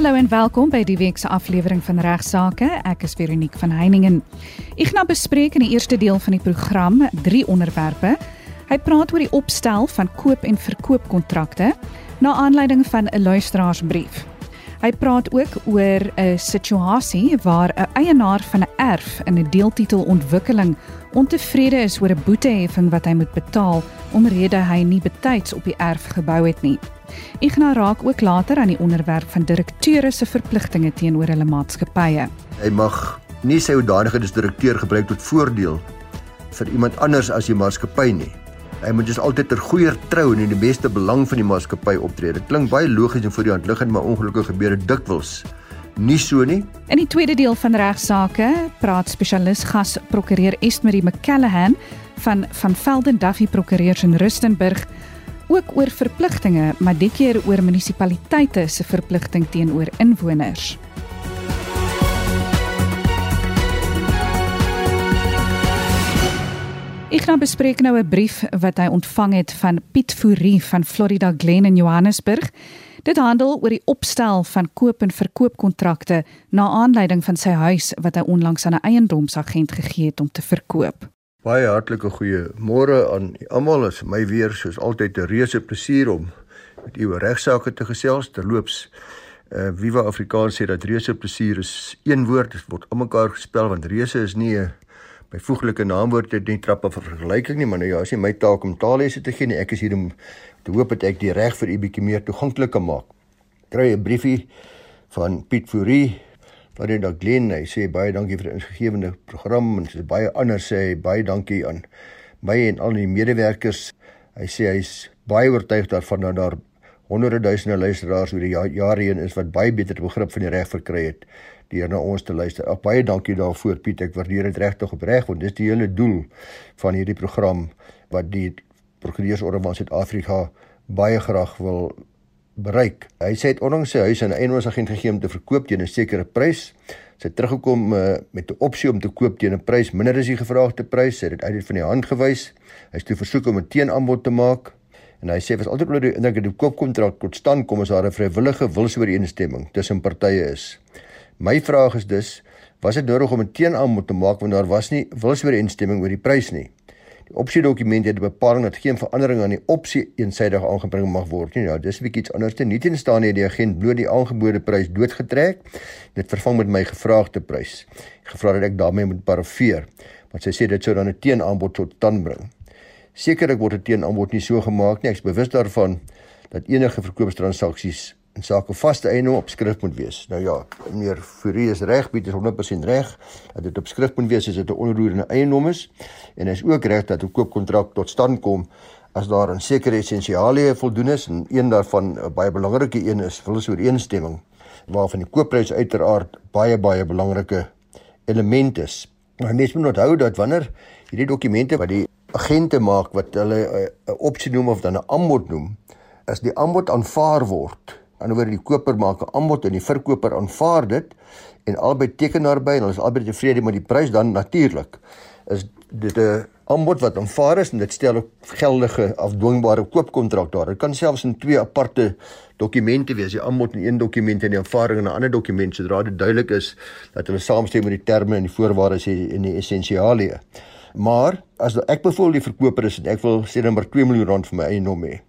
Hallo en welkom by die week se aflewering van Regsake. Ek is Veronique van Heiningen. Gaan bespreek in die eerste deel van die program drie onderwerpe. Hy praat oor die opstel van koop- en verkoopkontrakte na aanleiding van 'n luisteraarsbrief. Hy praat ook oor 'n situasie waar 'n eienaar van 'n erf in 'n deeltitel ontwikkeling ontevrede is oor 'n boeteheffing wat hy moet betaal omrede hy nie betyds op die erf gebou het nie. Ignas raak ook later aan die onderwerp van direkteure se verpligtinge teenoor hulle maatskappye. Hy mag nie sy hoedanigheid as direkteur gebruik tot voordeel vir iemand anders as die maatskappy nie. Hy moet dus altyd ter goeie trou en in die beste belang van die maatskappy optree. Dit klink baie logies en voor die hand liggend, maar ongelukkig gebeur dit dikwels nie so nie. In die tweede deel van regsaake praat spesialis gas prokureur Estmarie McCallahan van van Velden Duffy Prokureurs in Rustenburg ook oor verpligtinge, maar dit keer oor munisipaliteite se verpligting teenoor inwoners. Ek gaan bespreek nou 'n brief wat hy ontvang het van Piet Fourie van Florida Glen in Johannesburg. Dit handel oor die opstel van koop- en verkoopkontrakte na aanleiding van sy huis wat hy onlangs aan 'n eiendomsagent gegee het om te verkoop. Baie hartlike goeie môre aan almal. Is my weer soos altyd 'n reuse plesier om met u oor regsaake te gesels. Terloops, uh Viva Afrikaans sê dat reuse plesier is een woord, dit word almekaar gespel want reuse is nie 'n byvoeglike naamwoord dit nie trap op vergelyking nie, maar nou ja, is nie my taak om taallesse te gee nie. Ek is hier om te hoop dat ek die reg vir u bietjie meer toeganklik kan maak. Kry 'n briefie van Piet Fourie dan Glen hy sê baie dankie vir die ingegewende program en sê baie anders sê hy baie dankie aan my en al die medewerkers. Hy sê hy's baie oortuig daarvan dat daar honderde duisende luisteraars oor die jare heen is wat baie beter begrip van die reg verkry het deur na ons te luister. Ag baie dankie daarvoor Piet. Ek waardeer dit regtig opreg want dis die hele doel van hierdie program wat die prokureursorde van Suid-Afrika baie graag wil bereik. Hy sê het onlangs sy huis aan 'n eienaarsagent gegee om te verkoop teen 'n sekere prys. Sy het teruggekom uh, met 'n opsie om te koop teen 'n prys minder as die gevraagde prys. Sy het dit uit van die hand gewys. Hy het toe versoek om 'n teenaanbod te maak. En hy sê was altyd onder die indruk dat die koopkontrak tot stand kom as daar 'n vrywillige wilsooreenstemming tussen partye is. My vraag is dus, was dit nodig om 'n teenaanbod te maak wanneer daar was nie wilsooreenstemming oor die prys nie? Die opsiedokument het bepaling dat geen verandering aan die opsie eensydig aangebring mag word nie. Ja, dis 'n bietjie iets anders. Nie teen staan nie die agent bloot die aangebode prys doodgetrek. Dit vervang met my gevraagde prys. Gevra dat ek daarmee moet parafeer, want sy sê dit sou dan 'n teenaanbod tot stand bring. Sekerlik word 'n teenaanbod nie so gemaak nie. Ek is bewus daarvan dat enige verkoopstransaksies in sake vaste eiendom op skrift moet wees. Nou ja, meneer Fourie is reg, Piet is 100% reg dat dit op skrift moet wees as dit 'n onroerende eiendom is en hy is ook reg dat 'n koopkontrak tot stand kom as daar 'n sekere essensialie voldoen is en een daarvan 'n baie belangrike een is wilsooreenstemming waarvan die koopprys uiteraard baie baie belangrike element is. Maar mens moet onthou dat wanneer hierdie dokumente wat die agente maak wat hulle 'n opsie noem of dan 'n aanbod noem, as die aanbod aanvaar word anderswoorde die koper maak 'n aanbod en die verkoper aanvaar dit en albei teken daarby en hulle is albei tevrede met die prys dan natuurlik is dit 'n aanbod wat aanvaar is en dit stel 'n geldige afdwingbare koopkontrak daar. Dit kan selfs in twee aparte dokumente wees, die aanbod in een dokument en die aanvaring in 'n ander dokument sodra dit duidelik is dat hulle saamstem met die terme en die voorwaardes en die essensialie. Maar as ek bevoel die verkoper is en ek wil sê net maar 2 miljoen rand vir my eiendom hê.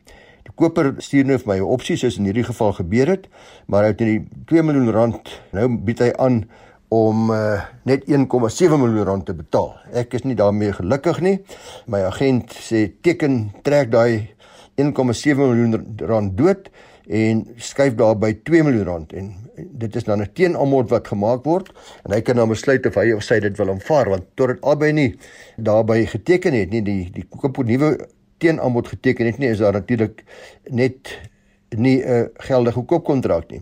Koper stuur nou vir my 'n opsie soos in hierdie geval gebeur het, maar hy het net 2 miljoen rand. Nou bied hy aan om uh, net 1,7 miljoen rand te betaal. Ek is nie daarmee gelukkig nie. My agent sê teken trek daai 1,7 miljoen rand dood en skuif daarby 2 miljoen rand en dit is dan 'n teenaanbod wat gemaak word en hy kan dan besluit of hy of sy dit wil aanvaar want tot dit albei nie daarbey geteken het nie die die koop nuwe teenaanbod geteken het nie is daar natuurlik net nie 'n uh, geldige koopkontrak nie.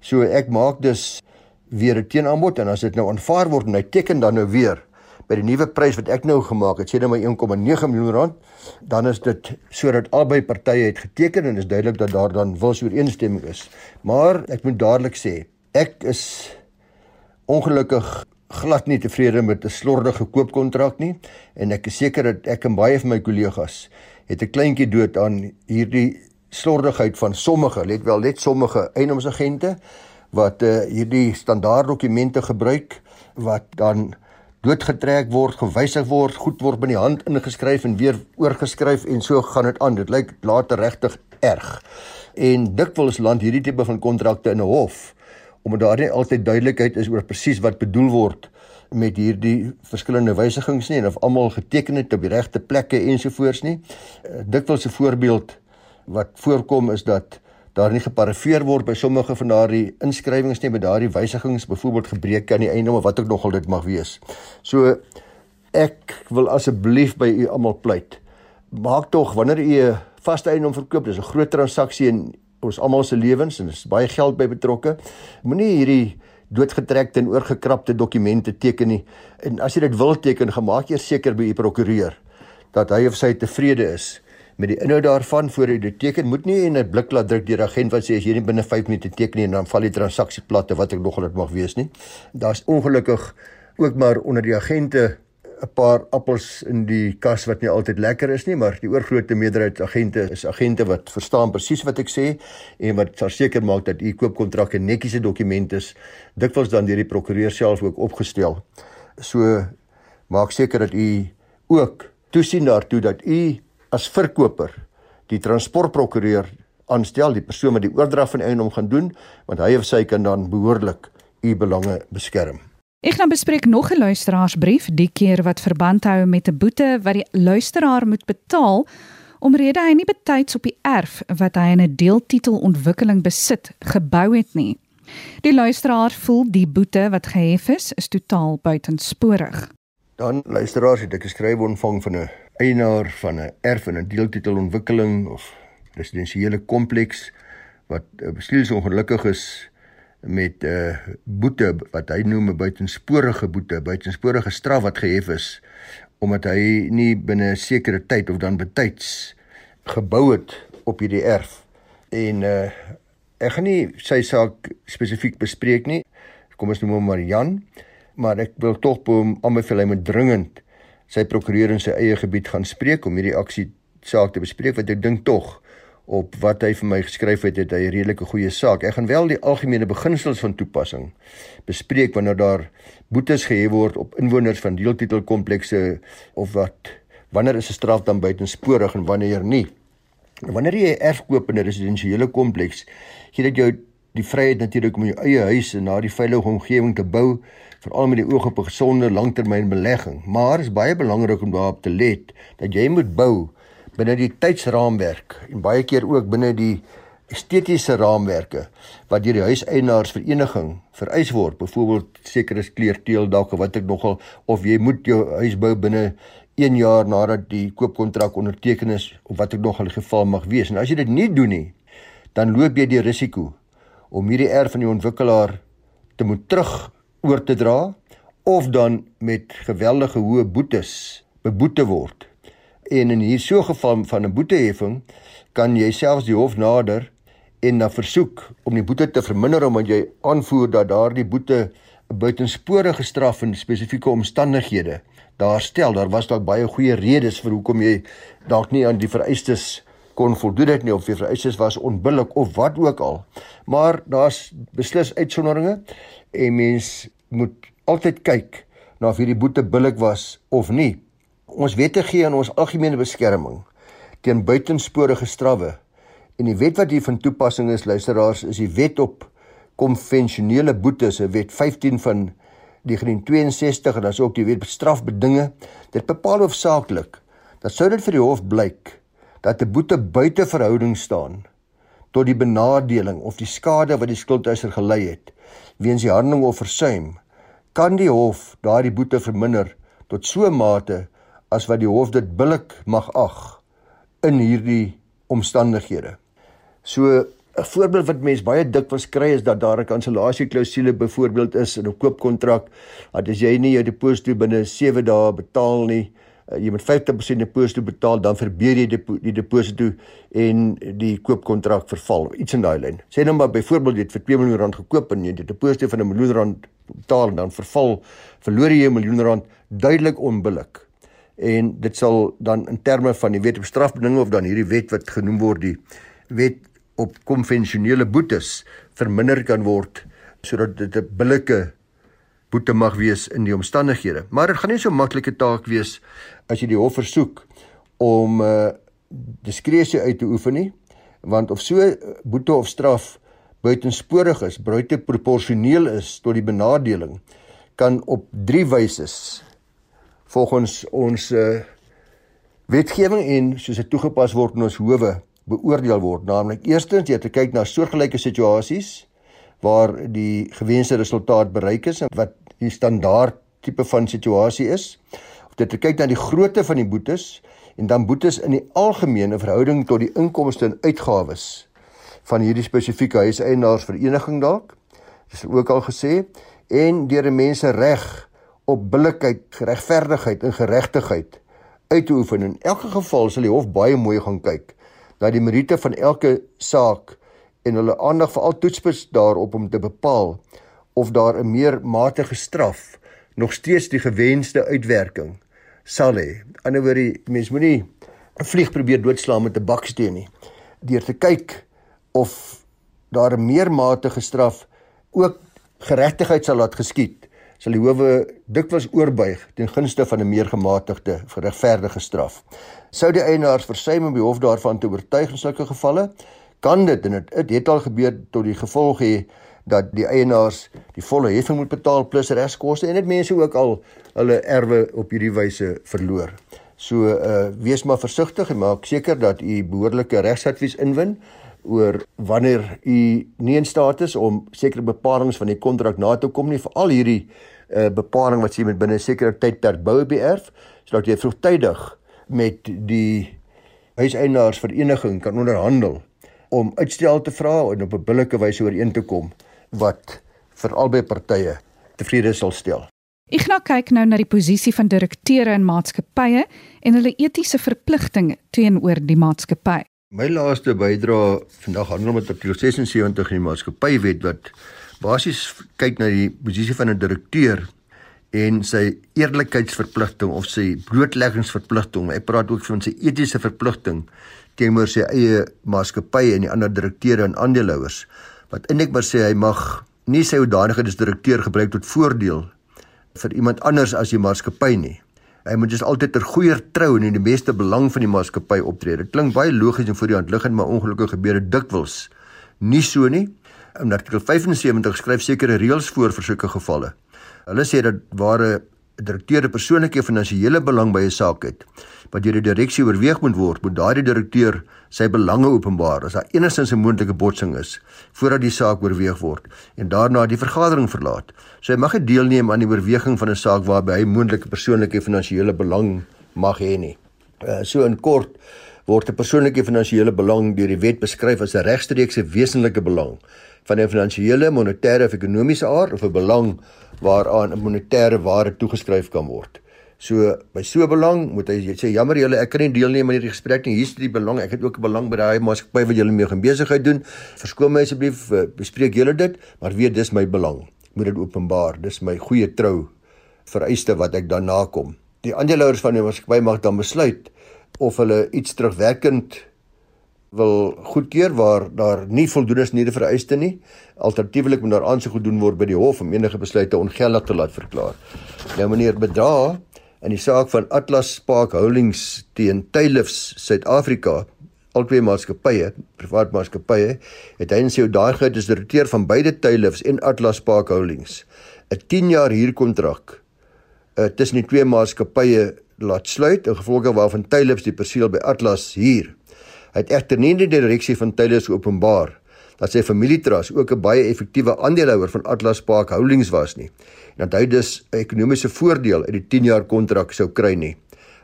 So ek maak dus weer 'n teenaanbod en as dit nou aanvaar word en hy teken dan nou weer by die nuwe prys wat ek nou gemaak het, sê dit my 1,9 miljoen rand, dan is dit sodat albei partye het geteken en is duidelik dat daar dan wilsooreenstemming is. Maar ek moet dadelik sê, ek is ongelukkig glad nie tevrede met 'n slordige koopkontrak nie en ek is seker dat ek en baie van my kollegas het 'n kleintjie dood aan hierdie slordigheid van sommige, let wel net sommige eiendomsagente wat uh, hierdie standaard dokumente gebruik wat dan doodgetrek word, gewysig word, goed word by die hand ingeskryf en weer oorgeskryf en so gaan dit aan. Dit lyk later regtig erg. En dikwels land hierdie tipe van kontrakte in 'n hof omdat daar nie altyd duidelikheid is oor presies wat bedoel word met hierdie verskillende wysigings nie en of almal geteken het op die regte plekke ensovoorts nie. Eh, dikwels 'n voorbeeld wat voorkom is dat daar nie geparafeer word by sommige van daardie inskrywings nie met daardie wysigings byvoorbeeld gebreek aan die einde of wat ook nogal dit mag wees. So ek wil asseblief by u almal pleit. Maak tog wanneer u 'n vaste eiendom verkoop, dis 'n groot transaksie in ons almal se lewens en dis baie geld by betrokke. Moenie hierdie doodgetrekte en oorgekrapte dokumente teken nie. En as jy dit wil teken, gemaak eers seker by u prokureur dat hy of sy tevrede is met die inhoud daarvan voor jy dit teken moet nie in 'n blik laat druk deur 'n agent wat sê as jy nie binne 5 minute teken nie en dan val die transaksie plat of wat ek nogal dit mag wees nie. Daar's ongelukkig ook maar onder die agente 'n paar appels in die kas wat nie altyd lekker is nie, maar die oorgrootste meerderheid agente is agente wat verstaan presies wat ek sê en wat verseker maak dat u koopkontrak 'n netjiese dokument is, dikwels dan deur die prokureur self ook opgestel. So maak seker dat u ook toesien daartoe dat u as verkoper die transportprokureur aanstel, die persoon wat die oordrag van eiendom gaan doen, want hy of sy kan dan behoorlik u belange beskerm. Ek gaan bespreek nog 'n luisteraarsbrief, die keer wat verband hou met 'n boete wat die luisteraar moet betaal omrede hy nie betyds op die erf wat hy in 'n deeltitelontwikkeling besit gebou het nie. Die luisteraar voel die boete wat gehef is, is totaal buitensporig. Dan luisteraars het ek 'n skryf ontvang van 'n eienaar van 'n erf en 'n deeltitelontwikkeling of residensiële kompleks wat uh, beslis ongelukkig is met 'n uh, boete wat hy noem 'n buitensporige boete, buitensporige straf wat gehef is omdat hy nie binne 'n sekere tyd of dan betyds gebou het op hierdie erf. En uh ek gaan nie sy saak spesifiek bespreek nie. Kom ons noem hom maar Jan maar ek wil tog by hom aanbeveel hy moet dringend sy prokureur in sy eie gebied gaan spreek om hierdie aksie saak te bespreek want ek dink tog op wat hy vir my geskryf het het hy 'n redelike goeie saak. Ek gaan wel die algemene beginsels van toepassing bespreek wanneer daar boetes gehef word op inwoners van deeltitelkomplekse of wat wanneer is 'n straf dan buitensporig en wanneer nie. Wanneer jy 'n erf koop in 'n residensiële kompleks, gee dit jou die vryheid natuurlik om jou eie huis in daardie veilige omgewing te bou veral met die oog op 'n gesonde langtermynbelegging. Maar is baie belangrik om daarop te let dat jy moet bou binne die tydsraamwerk en baie keer ook binne die estetiese raamwerke wat deur die huiseienaarsvereniging vereis word. Byvoorbeeld sekere kleurteel dalk of wat ek nogal of jy moet jou huis bou binne 1 jaar nadat die koopkontrak onderteken is of wat ek nogal die geval mag wees. En as jy dit nie doen nie, dan loop jy die risiko om hierdie erf van die ontwikkelaar te moet terug oor te dra of dan met geweldige hoë boetes beboete word. En in hier so geval van 'n boeteheffing kan jy selfs die hof nader en na versoek om die boete te verminder omdat jy aanvoer dat daardie boete buitensporige straf in spesifieke omstandighede daar stel. Daar was dalk baie goeie redes vir hoekom jy dalk nie aan die vereistes kon voldoen het nie of die vereistes was onbillik of wat ook al. Maar daar's beslis uitsonderinge en mens moet altyd kyk na of hierdie boete billik was of nie. Ons wette gee aan ons algemene beskerming teen buitensporige strawwe. En die wet wat hier van toepassing is, luisteraars, is die wet op konvensionele boetes, wet 15 van 1962 en dan ook die wet strafbedinge. Dit bepaal hoofsaaklik dat sou dit vir die hof blyk dat 'n boete buite verhouding staan tot die benadeling of die skade wat die skuldeiser gelei het weens die handeling of versuim, kan die hof daardie boete verminder tot so 'n mate as wat die hof dit billik mag ag in hierdie omstandighede. So 'n voorbeeld wat mense baie dikwels kry is dat daar 'n kansellasieklausule byvoorbeeld is in 'n koopkontrak dat as jy nie jou deposito binne 7 dae betaal nie, uh, jy moet 50% deposito betaal dan verbeur jy die, die deposito en die koopkontrak verval iets in daai lyn sê nou maar byvoorbeeld jy het vir 2 miljoen rand gekoop en jy het 'n deposito van 'n miljoen rand betaal en dan verval verloor jy 'n miljoen rand duidelik onbillik en dit sal dan in terme van die wet op strafbedinge of dan hierdie wet wat genoem word die wet op konvensionele boetes verminder kan word sodat dit 'n billike boete mag wees in die omstandighede. Maar dit gaan nie so maklike taak wees as jy die hof versoek om uh diskresie uit te oefen nie, want of so boete of straf buitensporig is, buite proporsioneel is tot die benadeling, kan op drie wyse volgens ons uh wetgewing en soos dit toegepas word in ons howe beoordeel word. Naamlik eerstens jy het te kyk na soortgelyke situasies waar die gewenste resultaat bereik is en wat die standaard tipe van situasie is. Of dit te kyk na die grootte van die boetes en dan boetes in die algemene verhouding tot die inkomste en uitgawes van hierdie spesifieke huiseienaarsvereniging dalk. Dis ook al gesê en deur mense reg op billikheid, regverdigheid en geregtigheid uit te oefen. In elke geval sal die hof baie mooi gaan kyk na die meriete van elke saak en hulle aandag veral toetsputs daarop om te bepaal of daar 'n meer matige straf nog steeds die gewenste uitwerking sal hê. Anderswoorde, mens moenie 'n vlieg probeer doodslaan met 'n baksteen nie. Deur te kyk of daar 'n meer matige straf ook geregtigheid sal laat geskied sal die howe dikwels oorbuig ten gunste van 'n meer gematigde regverdige straf. Sou die eienaars versuim om die hof daarvan te oortuig in sulke gevalle, kan dit en dit het al gebeur tot die gevolg hê dat die eienaars die volle heffing moet betaal plus regskoste en dit mense ook al hulle erwe op hierdie wyse verloor. So uh wees maar versigtig en maak seker dat u behoorlike regsadvies inwin oor wanneer u nie in staat is om sekere bepalinge van die kontrak na te kom nie vir al hierdie uh, bepaling wat sê met binne 'n sekere tydperk bou beerf sodat jy vroegtydig met die huiseienaarsvereniging kan onderhandel om uitstel te vra en op 'n billike wyse ooreen te kom wat vir albei partye tevrede sal stel. Ek gaan kyk nou na die posisie van direkteure in maatskappye en hulle etiese verpligtinge teenoor die maatskappy. My laaste bydrae vandag handel met artikel 76 in die maatskappywet wat basies kyk na die posisie van 'n direkteur en sy eerlikheidsverpligting of sy blootleggingsverpligting. Hy praat ook van sy etiese verpligting teenoor sy eie maatskappy en die ander direkteure en aandeelhouers. Wat eintlik maar sê hy mag nie sy hoedanigheid as direkteur gebruik tot voordeel vir iemand anders as die maatskappy nie. Hy moet dus altyd ter goeie trou en in die beste belang van die maatskappy optree. Dit klink baie logies en voor die hand liggend, maar ongelukkig gebeur dit dikwels nie so nie. In artikel 75 skryf sekere reëls voor vir sulke gevalle. Hulle sê dat ware 'n direkteur 'n persoonlike finansiële belang by 'n saak het wat deur die direksie oorweeg moet word, moet daardie direkteur sy belange openbaar as daar enigstens 'n moontlike botsing is voordat die saak oorweeg word en daarna die vergadering verlaat. So hy mag nie deelneem aan die oorweging van 'n saak waarby hy moontlike persoonlike finansiële belang mag hê nie. Uh, so in kort word 'n persoonlike finansiële belang deur die wet beskryf as 'n regstreekse wesenlike belang van 'n finansiële, monetêre of ekonomiese aard of 'n belang waaraan 'n monetêre waarde toegeskryf kan word. So by so belang moet hy sê jammer julle ek kan nie deelneem aan hierdie gesprek nie. Hier's die belang. Ek het ook 'n belang by daai maatskappy wat julle mee gaan besigheid doen. Verskoon my asseblief, eh, bespreek julle dit, maar weet dis my belang. Moet dit openbaar. Dis my goeie trou vereiste wat ek dan nakom. Die aandeelhouers van die maatskappy mag dan besluit of hulle iets terugwerkend wil goedkeur waar daar nie voldoende is nie die vereiste nie. Alternatiefelik moet daar aansoek gedoen word by die hof om enige besluite ongeldig te laat verklaar. Nou meneer Bedra in die saak van Atlas Spark Holdings teen Taylifs Suid-Afrika albei maatskappye, privaat maatskappye, het hy en sy daagheid as direkteur van beide Taylifs en Atlas Spark Holdings 'n 10 jaar huurkontrak uh, tussen die twee maatskappye laat sluit in gevolge waarvan Taylifs die perseel by Atlas huur. Het egter nie die direksie van Taylor's openbaar dat sy familietras ook 'n baie effektiewe aandeelhouer van Atlas Park Holdings was nie en dat hy dus 'n ekonomiese voordeel uit die 10 jaar kontrak sou kry nie.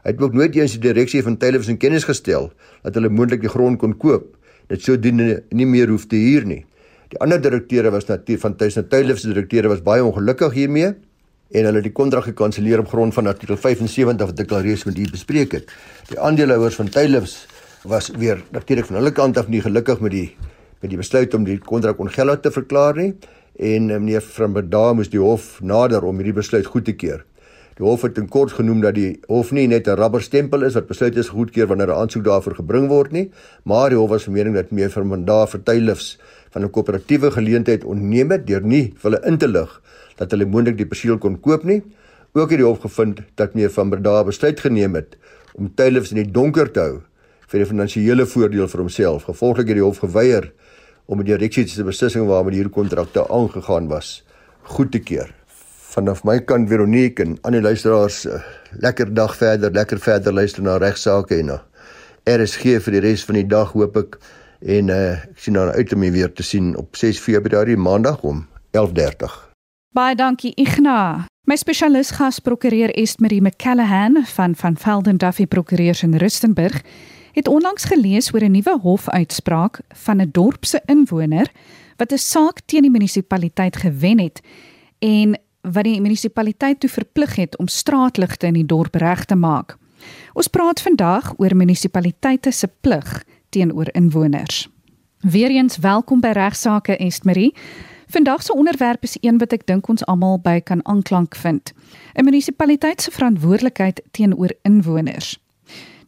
Hy het ook nooit eens die direksie van Taylor's in kennis gestel dat hulle moontlik die grond kon koop dit sou dien nie meer hoef te huur nie. Die ander direkteure was natuurlik van Taylor's direkteure was baie ongelukkig hiermee en hulle het die kontrak gekanselleer op grond van artikel 75 wat ek al reeds met u bespreek het. Die aandeelhouers van Taylor's was weer natuurlik van hulle kant af nie gelukkig met die met die besluit om die kontrak ongeldig te verklaar nie en eh, meneer van Berda moes die hof nader om hierdie besluit goed te keur. Die hof het in kort genoem dat die hof nie net 'n rubberstempel is wat besluit is goedkeur wanneer 'n aansoek daarvoor gebring word nie, maar die hof was van mening dat meer van mandaat vertuilifs van 'n koöperatiewe geleentheid onneem het deur nie vir hulle in te lig dat hulle moontlik die perseel kon koop nie. Ook het die hof gevind dat meer van mandaat besluit geneem het om tuilifs in die donker te hou vir 'n finansiële voordeel vir homself. Gevolglik het die hof geweier om die direksie se beslissing waarmee hierdie kontrakte aangegaan was goed te keur. Vanaf my kant Veronique en aan die luisteraars uh, lekker dag verder, lekker verder luister na regsaake en na RSG vir die res van die dag hoop ek en uh, ek sien dan uit om weer te sien op 6 Februarie maandag om 11:30. Baie dankie Igna. My spesialis gasprokureur Estmarie McCallahan van van Velden Duffy Prokureurs in Rustenburg het onlangs gelees oor 'n nuwe hofuitspraak van 'n dorp se inwoner wat 'n saak teen die munisipaliteit gewen het en wat die munisipaliteit toe verplig het om straatligte in die dorp reg te maak. Ons praat vandag oor munisipaliteite se plig teenoor inwoners. Weereens welkom by regsaake Estmarie. Vandag se onderwerp is een wat ek dink ons almal by kan aanklank vind. 'n Munisipaliteit se verantwoordelikheid teenoor inwoners.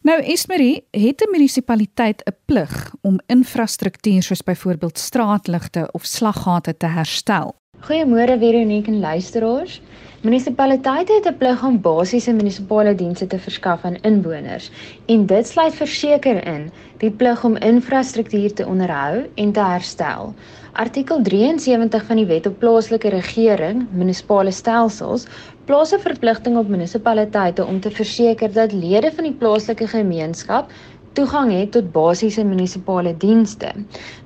Nou Esmerie, het 'n munisipaliteit 'n plig om infrastruktuur soos byvoorbeeld straatligte of slaggate te herstel? Goeiemôre Veronique en luisteraars. Munisipaliteite het 'n plig om basiese munisipale dienste te verskaf aan inwoners en dit sluit verseker in die plig om infrastruktuur te onderhou en te herstel. Artikel 73 van die Wet op Plaaslike Regering, Munisipale Stelsels, plaas 'n verpligting op munisipaliteite om te verseker dat lede van die plaaslike gemeenskap toegang het tot basiese munisipale dienste.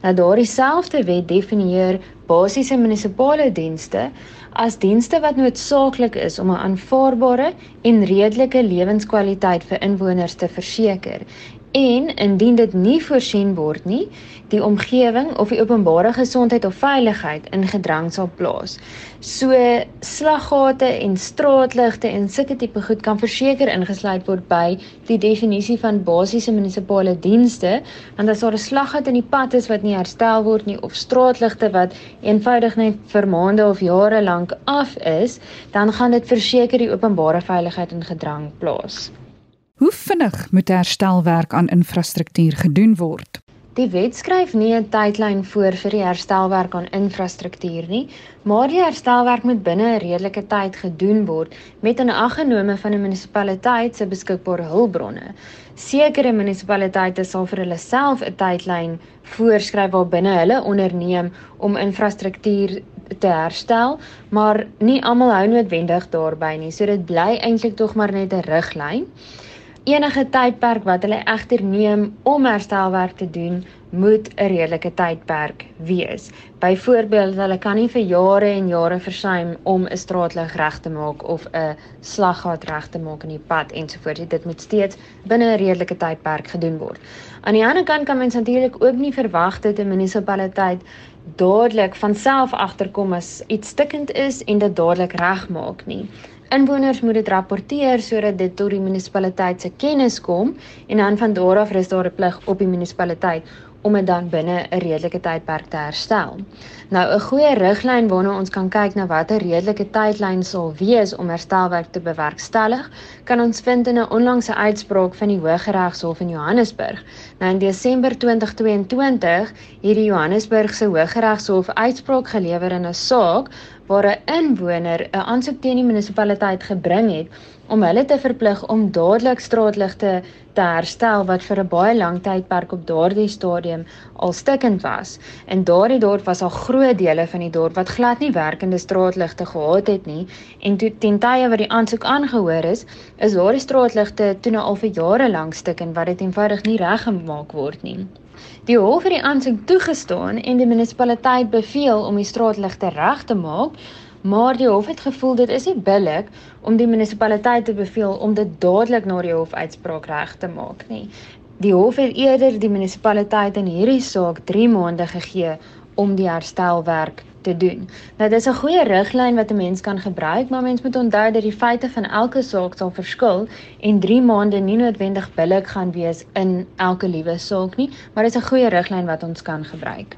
Nou daardie selfde wet definieer basiese munisipale dienste as dienste wat noodsaaklik is om 'n aanvaarbare en redelike lewenskwaliteit vir inwoners te verseker en indien dit nie voorsien word nie, die omgewing of die openbare gesondheid of veiligheid in gedrang sal plaas. So slaggate en straatligte en sulke tipe goed kan verseker ingesluit word by die definisie van basiese munisipale dienste, want as daar 'n slaggat in die pad is wat nie herstel word nie of straatligte wat eenvoudig net vir maande of jare lank af is, dan gaan dit verseker die openbare veiligheid in gedrang plaas. Hoe vinnig moet herstelwerk aan infrastruktuur gedoen word? Die wet skryf nie 'n tydlyn voor vir die herstelwerk aan infrastruktuur nie, maar die herstelwerk moet binne 'n redelike tyd gedoen word met 'n aggenome van 'n munisipaliteit se beskikbare hulpbronne. Sekere munisipaliteite sal vir hulle self 'n tydlyn voorskryf waarbinne hulle onderneem om infrastruktuur te herstel, maar nie almal hou noodwendig daarby nie. So dit bly eintlik tog maar net 'n riglyn. Enige tydperk wat hulle egter neem om herstelwerk te doen, moet 'n redelike tydperk wees. Byvoorbeeld, hulle kan nie vir jare en jare versuim om 'n straatlig reg te maak of 'n slaggat reg te maak in die pad ensovoorts. Dit moet steeds binne 'n redelike tydperk gedoen word. Aan die ander kant kan mens natuurlik ook nie verwag dat 'n munisipaliteit dadelik van self agterkom as iets stikkend is en dit dadelik regmaak nie. Inwoners moet dit rapporteer sodat dit tot die munisipaliteit se kennis kom en dan van daar af is daar 'n plig op die munisipaliteit om dit dan binne 'n redelike tydperk te herstel. Nou 'n goeie riglyn waarna ons kan kyk na watter redelike tydlyn sal wees om herstelwerk te bewerkstellig, kan ons vind in 'n onlangse uitspraak van die Hooggeregshof in Johannesburg. Nou in Desember 2022 het die Johannesburgse Hooggeregshof uitspraak gelewer in 'n saak waar 'n inwoner 'n aansoek teen die munisipaliteit gebring het om hulle te verplig om dadelik straatligte te herstel wat vir 'n baie lang tydperk op daardie stadium al stikkend was. En daardie dorp was al groot dele van die dorp wat glad nie werkende straatligte gehad het nie en toe ten tye wat die aansoek aangehoor is, is daardie straatligte toe nou al vir jare lank stikkend wat dit eenvoudig nie reggemaak word nie. Die hof het die aansoek toegestaan en die munisipaliteit beveel om die straatligte reg te maak, maar die hof het gevoel dit is nie billik om die munisipaliteit te beveel om dit dadelik na die hofuitspraak reg te maak nie. Die hof het eerder die munisipaliteit in hierdie saak 3 maande gegee om die herstelwerk te doen. Nou dis 'n goeie riglyn wat 'n mens kan gebruik, maar mens moet onthou dat die feite van elke saak sal verskil en 3 maande nie noodwendig billik gaan wees in elke liewe saak nie, maar dis 'n goeie riglyn wat ons kan gebruik.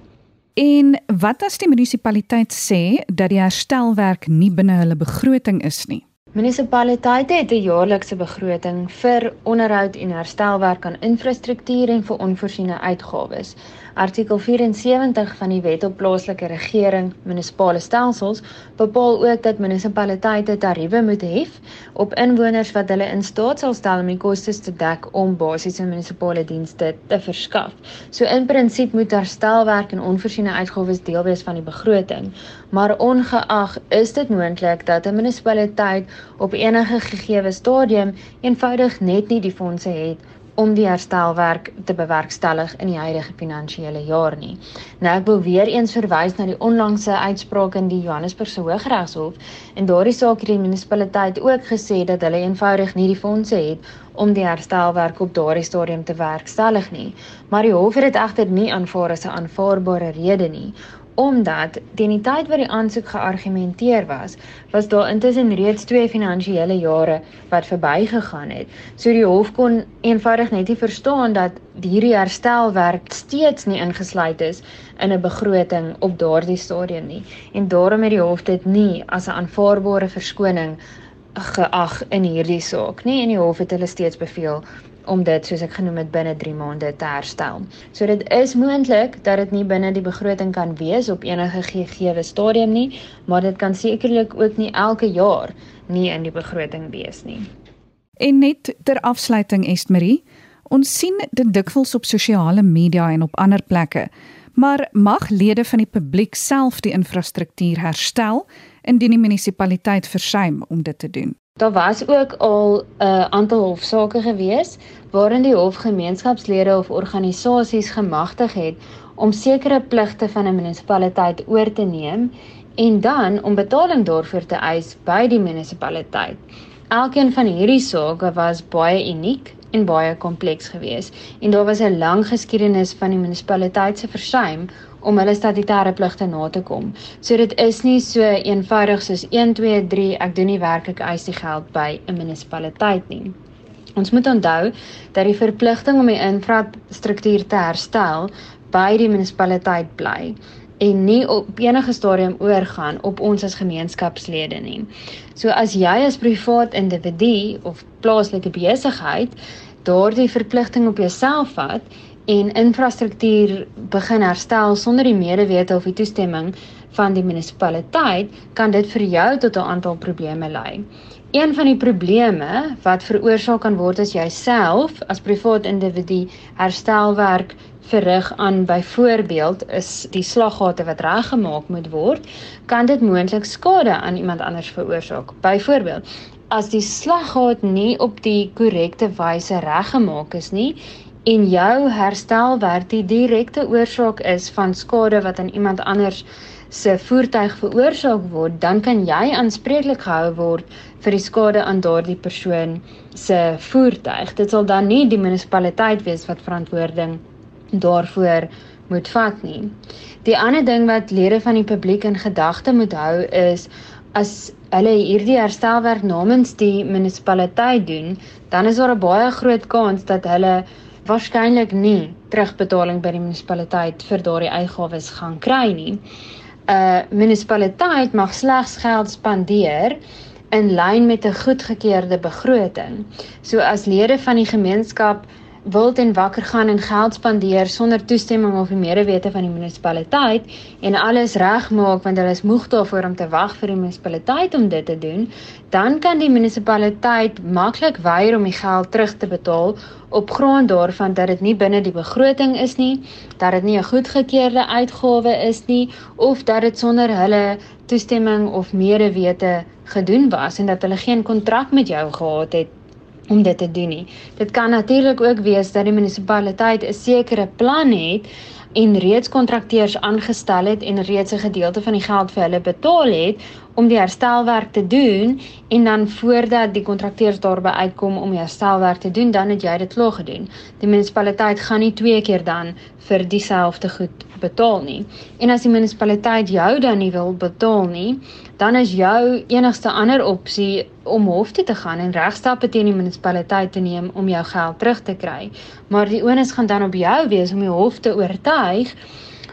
En wat as die munisipaliteit sê dat die herstelwerk nie binne hulle begroting is nie? Munisipaliteite het 'n jaarlikse begroting vir onderhoud en herstelwerk aan infrastruktuur en vir onvoorsiene uitgawes. Artikel 74 van die Wet op Plaaslike Regering Munisipale Stelsels bepaal ook dat munisipaliteite tariewe moet hef op inwoners wat hulle in staat sal stel om die kostes te dek om basiese munisipale dienste te verskaf. So in prinsip moet herstelwerk en onvoorsiene uitgawes deel wees van die begroting, maar ongeag is dit moontlik dat 'n munisipaliteit op enige gegee stadium eenvoudig net nie die fondse het om die herstelwerk te bewerkstellig in die huidige finansiële jaar nie. Nou ek wil weer eens verwys na die onlangse uitspraak in die Johannesburgse Hooggeregshof en daardie saak het die munisipaliteit ook gesê dat hulle eenvoudig nie die fondse het om die herstelwerk op daardie stadium te werkstellig nie. Maar die hof het dit egter nie aanvaar as 'n aanvaarbare rede nie omdat teen die tyd wat die aansoek geargumenteer was, was daar intussen reeds twee finansiële jare wat verbygegaan het. So die hof kon eenvoudig net nie verstaan dat hierdie herstelwerk steeds nie ingesluit is in 'n begroting op daardie stadium nie. En daarom het die hof dit nie as 'n aanvaarbare verskoning geag in hierdie saak nie en die hof het hulle steeds beveel om dit soos ek genoem het binne 3 maande te herstel. So dit is moontlik dat dit nie binne die begroting kan wees op enige gegeewe stadium nie, maar dit kan sekerlik ook nie elke jaar nie in die begroting wees nie. En net ter afsluiting Estmarie, ons sien dit dikwels op sosiale media en op ander plekke. Maar mag lede van die publiek self die infrastruktuur herstel indien die munisipaliteit versuim om dit te doen? Daar was ook al 'n uh, aantal hofsaake gewees waarin die hof gemeenskapslede of organisasies gemagtig het om sekere pligte van 'n munisipaliteit oor te neem en dan om betaling daarvoor te eis by die munisipaliteit. Elkeen van hierdie sake was baie uniek en baie kompleks geweest en daar was 'n lang geskiedenis van die munisipaliteit se versuim om hulle statutêre pligte na te kom. So dit is nie so eenvoudig soos 1 2 3 ek doen nie werk ek eis die geld by 'n munisipaliteit nie. Ons moet onthou dat die verpligting om die infrastruktuur te herstel by die munisipaliteit bly en nie op enige stadium oorgaan op ons as gemeenskapslede nie. So as jy as privaat individu of plaaslike besigheid daardie verpligting op jouself vat en infrastruktuur begin herstel sonder die medewete of die toestemming van die munisipaliteit, kan dit vir jou tot 'n aantal probleme lei. Een van die probleme wat veroorsaak kan word as jy self as privaat individu herstelwerk verrig aan byvoorbeeld is die slaggate wat reggemaak moet word, kan dit moontlik skade aan iemand anders veroorsaak. Byvoorbeeld, as die slaggat nie op die korrekte wyse reggemaak is nie, en jou herstelwerk die direkte oorsaak is van skade wat aan iemand anders se voertuig veroorsaak word, dan kan jy aanspreeklik gehou word vir die skade aan daardie persoon se voertuig. Dit sal dan nie die munisipaliteit wees wat verantwoording daarvoor moet vat nie. Die ander ding wat lede van die publiek in gedagte moet hou is as hulle hierdie herstelwerk namens die munisipaliteit doen, dan is daar 'n baie groot kans dat hulle waarskynlik nie terugbetaling by die munisipaliteit vir daardie uitgawes gaan kry nie. 'n uh, Munisipaliteit mag slegs geld spandeer in lyn met 'n goedgekeurde begroting. So as lede van die gemeenskap wild en wakker gaan en geld spandeer sonder toestemming of die medewete van die munisipaliteit en alles regmaak want hulle is moeg daarvoor om te wag vir die munisipaliteit om dit te doen, dan kan die munisipaliteit maklik weier om die geld terug te betaal op grond daarvan dat dit nie binne die begroting is nie, dat dit nie 'n goedgekeurde uitgawe is nie of dat dit sonder hulle toestemming of medewete gedoen was en dat hulle geen kontrak met jou gehad het om dit te doen nie. Dit kan natuurlik ook wees dat die munisipaliteit 'n sekere plan het en reeds kontrakteurs aangestel het en reeds 'n gedeelte van die geld vir hulle betaal het om die herstelwerk te doen en dan voordat die kontrakteurs daarby uitkom om die herstelwerk te doen, dan het jy dit klaar gedoen. Die munisipaliteit gaan nie twee keer dan vir dieselfde goed betaal nie. En as die munisipaliteit jou dan nie wil betaal nie, dan is jou enigste ander opsie om hof toe te gaan en regstappe teen die munisipaliteit te neem om jou geld terug te kry. Maar die onus gaan dan op jou wees om die hof te oortuig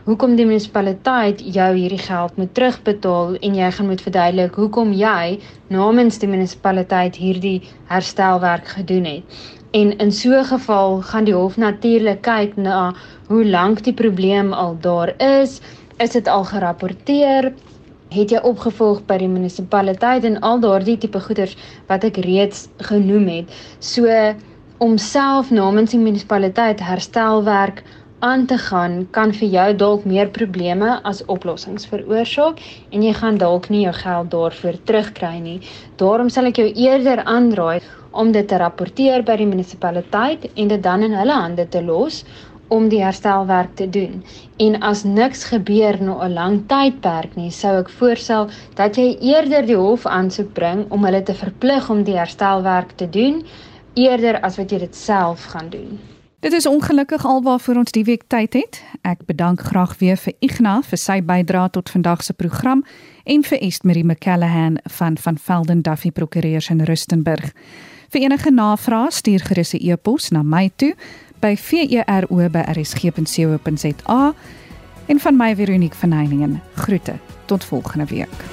hoekom die munisipaliteit jou hierdie geld moet terugbetaal en jy gaan moet verduidelik hoekom jy namens die munisipaliteit hierdie herstelwerk gedoen het. En in so 'n geval gaan die hof natuurlik kyk na hoe lank die probleem al daar is, is dit al gerapporteer, het jy opgevolg by die munisipaliteit en al daardie tipe goeders wat ek reeds genoem het. So om self namens die munisipaliteit herstelwerk aan te gaan kan vir jou dalk meer probleme as oplossings veroorsaak en jy gaan dalk nie jou geld daarvoor terugkry nie. Daarom sal ek jou eerder aanraai om dit te rapporteer by die munisipaliteit en dit dan in hulle hande te los om die herstelwerk te doen. En as niks gebeur na 'n lang tydperk nie, sou ek voorstel dat jy eerder die hof aansoek bring om hulle te verplig om die herstelwerk te doen eerder as wat jy dit self gaan doen. Dit is ongelukkig alwaarvoor ons die week tyd het. Ek bedank graag weer vir Ignas vir sy bydrae tot vandag se program en vir Estmarie McCallahan van van Velden Duffy Prokureurs in Rustenburg. Vir enige navrae stuur gerus 'n e-pos na my toe by vero@rsg.co.za en van my Veronique van Heiningen. Groete. Tot volgende week.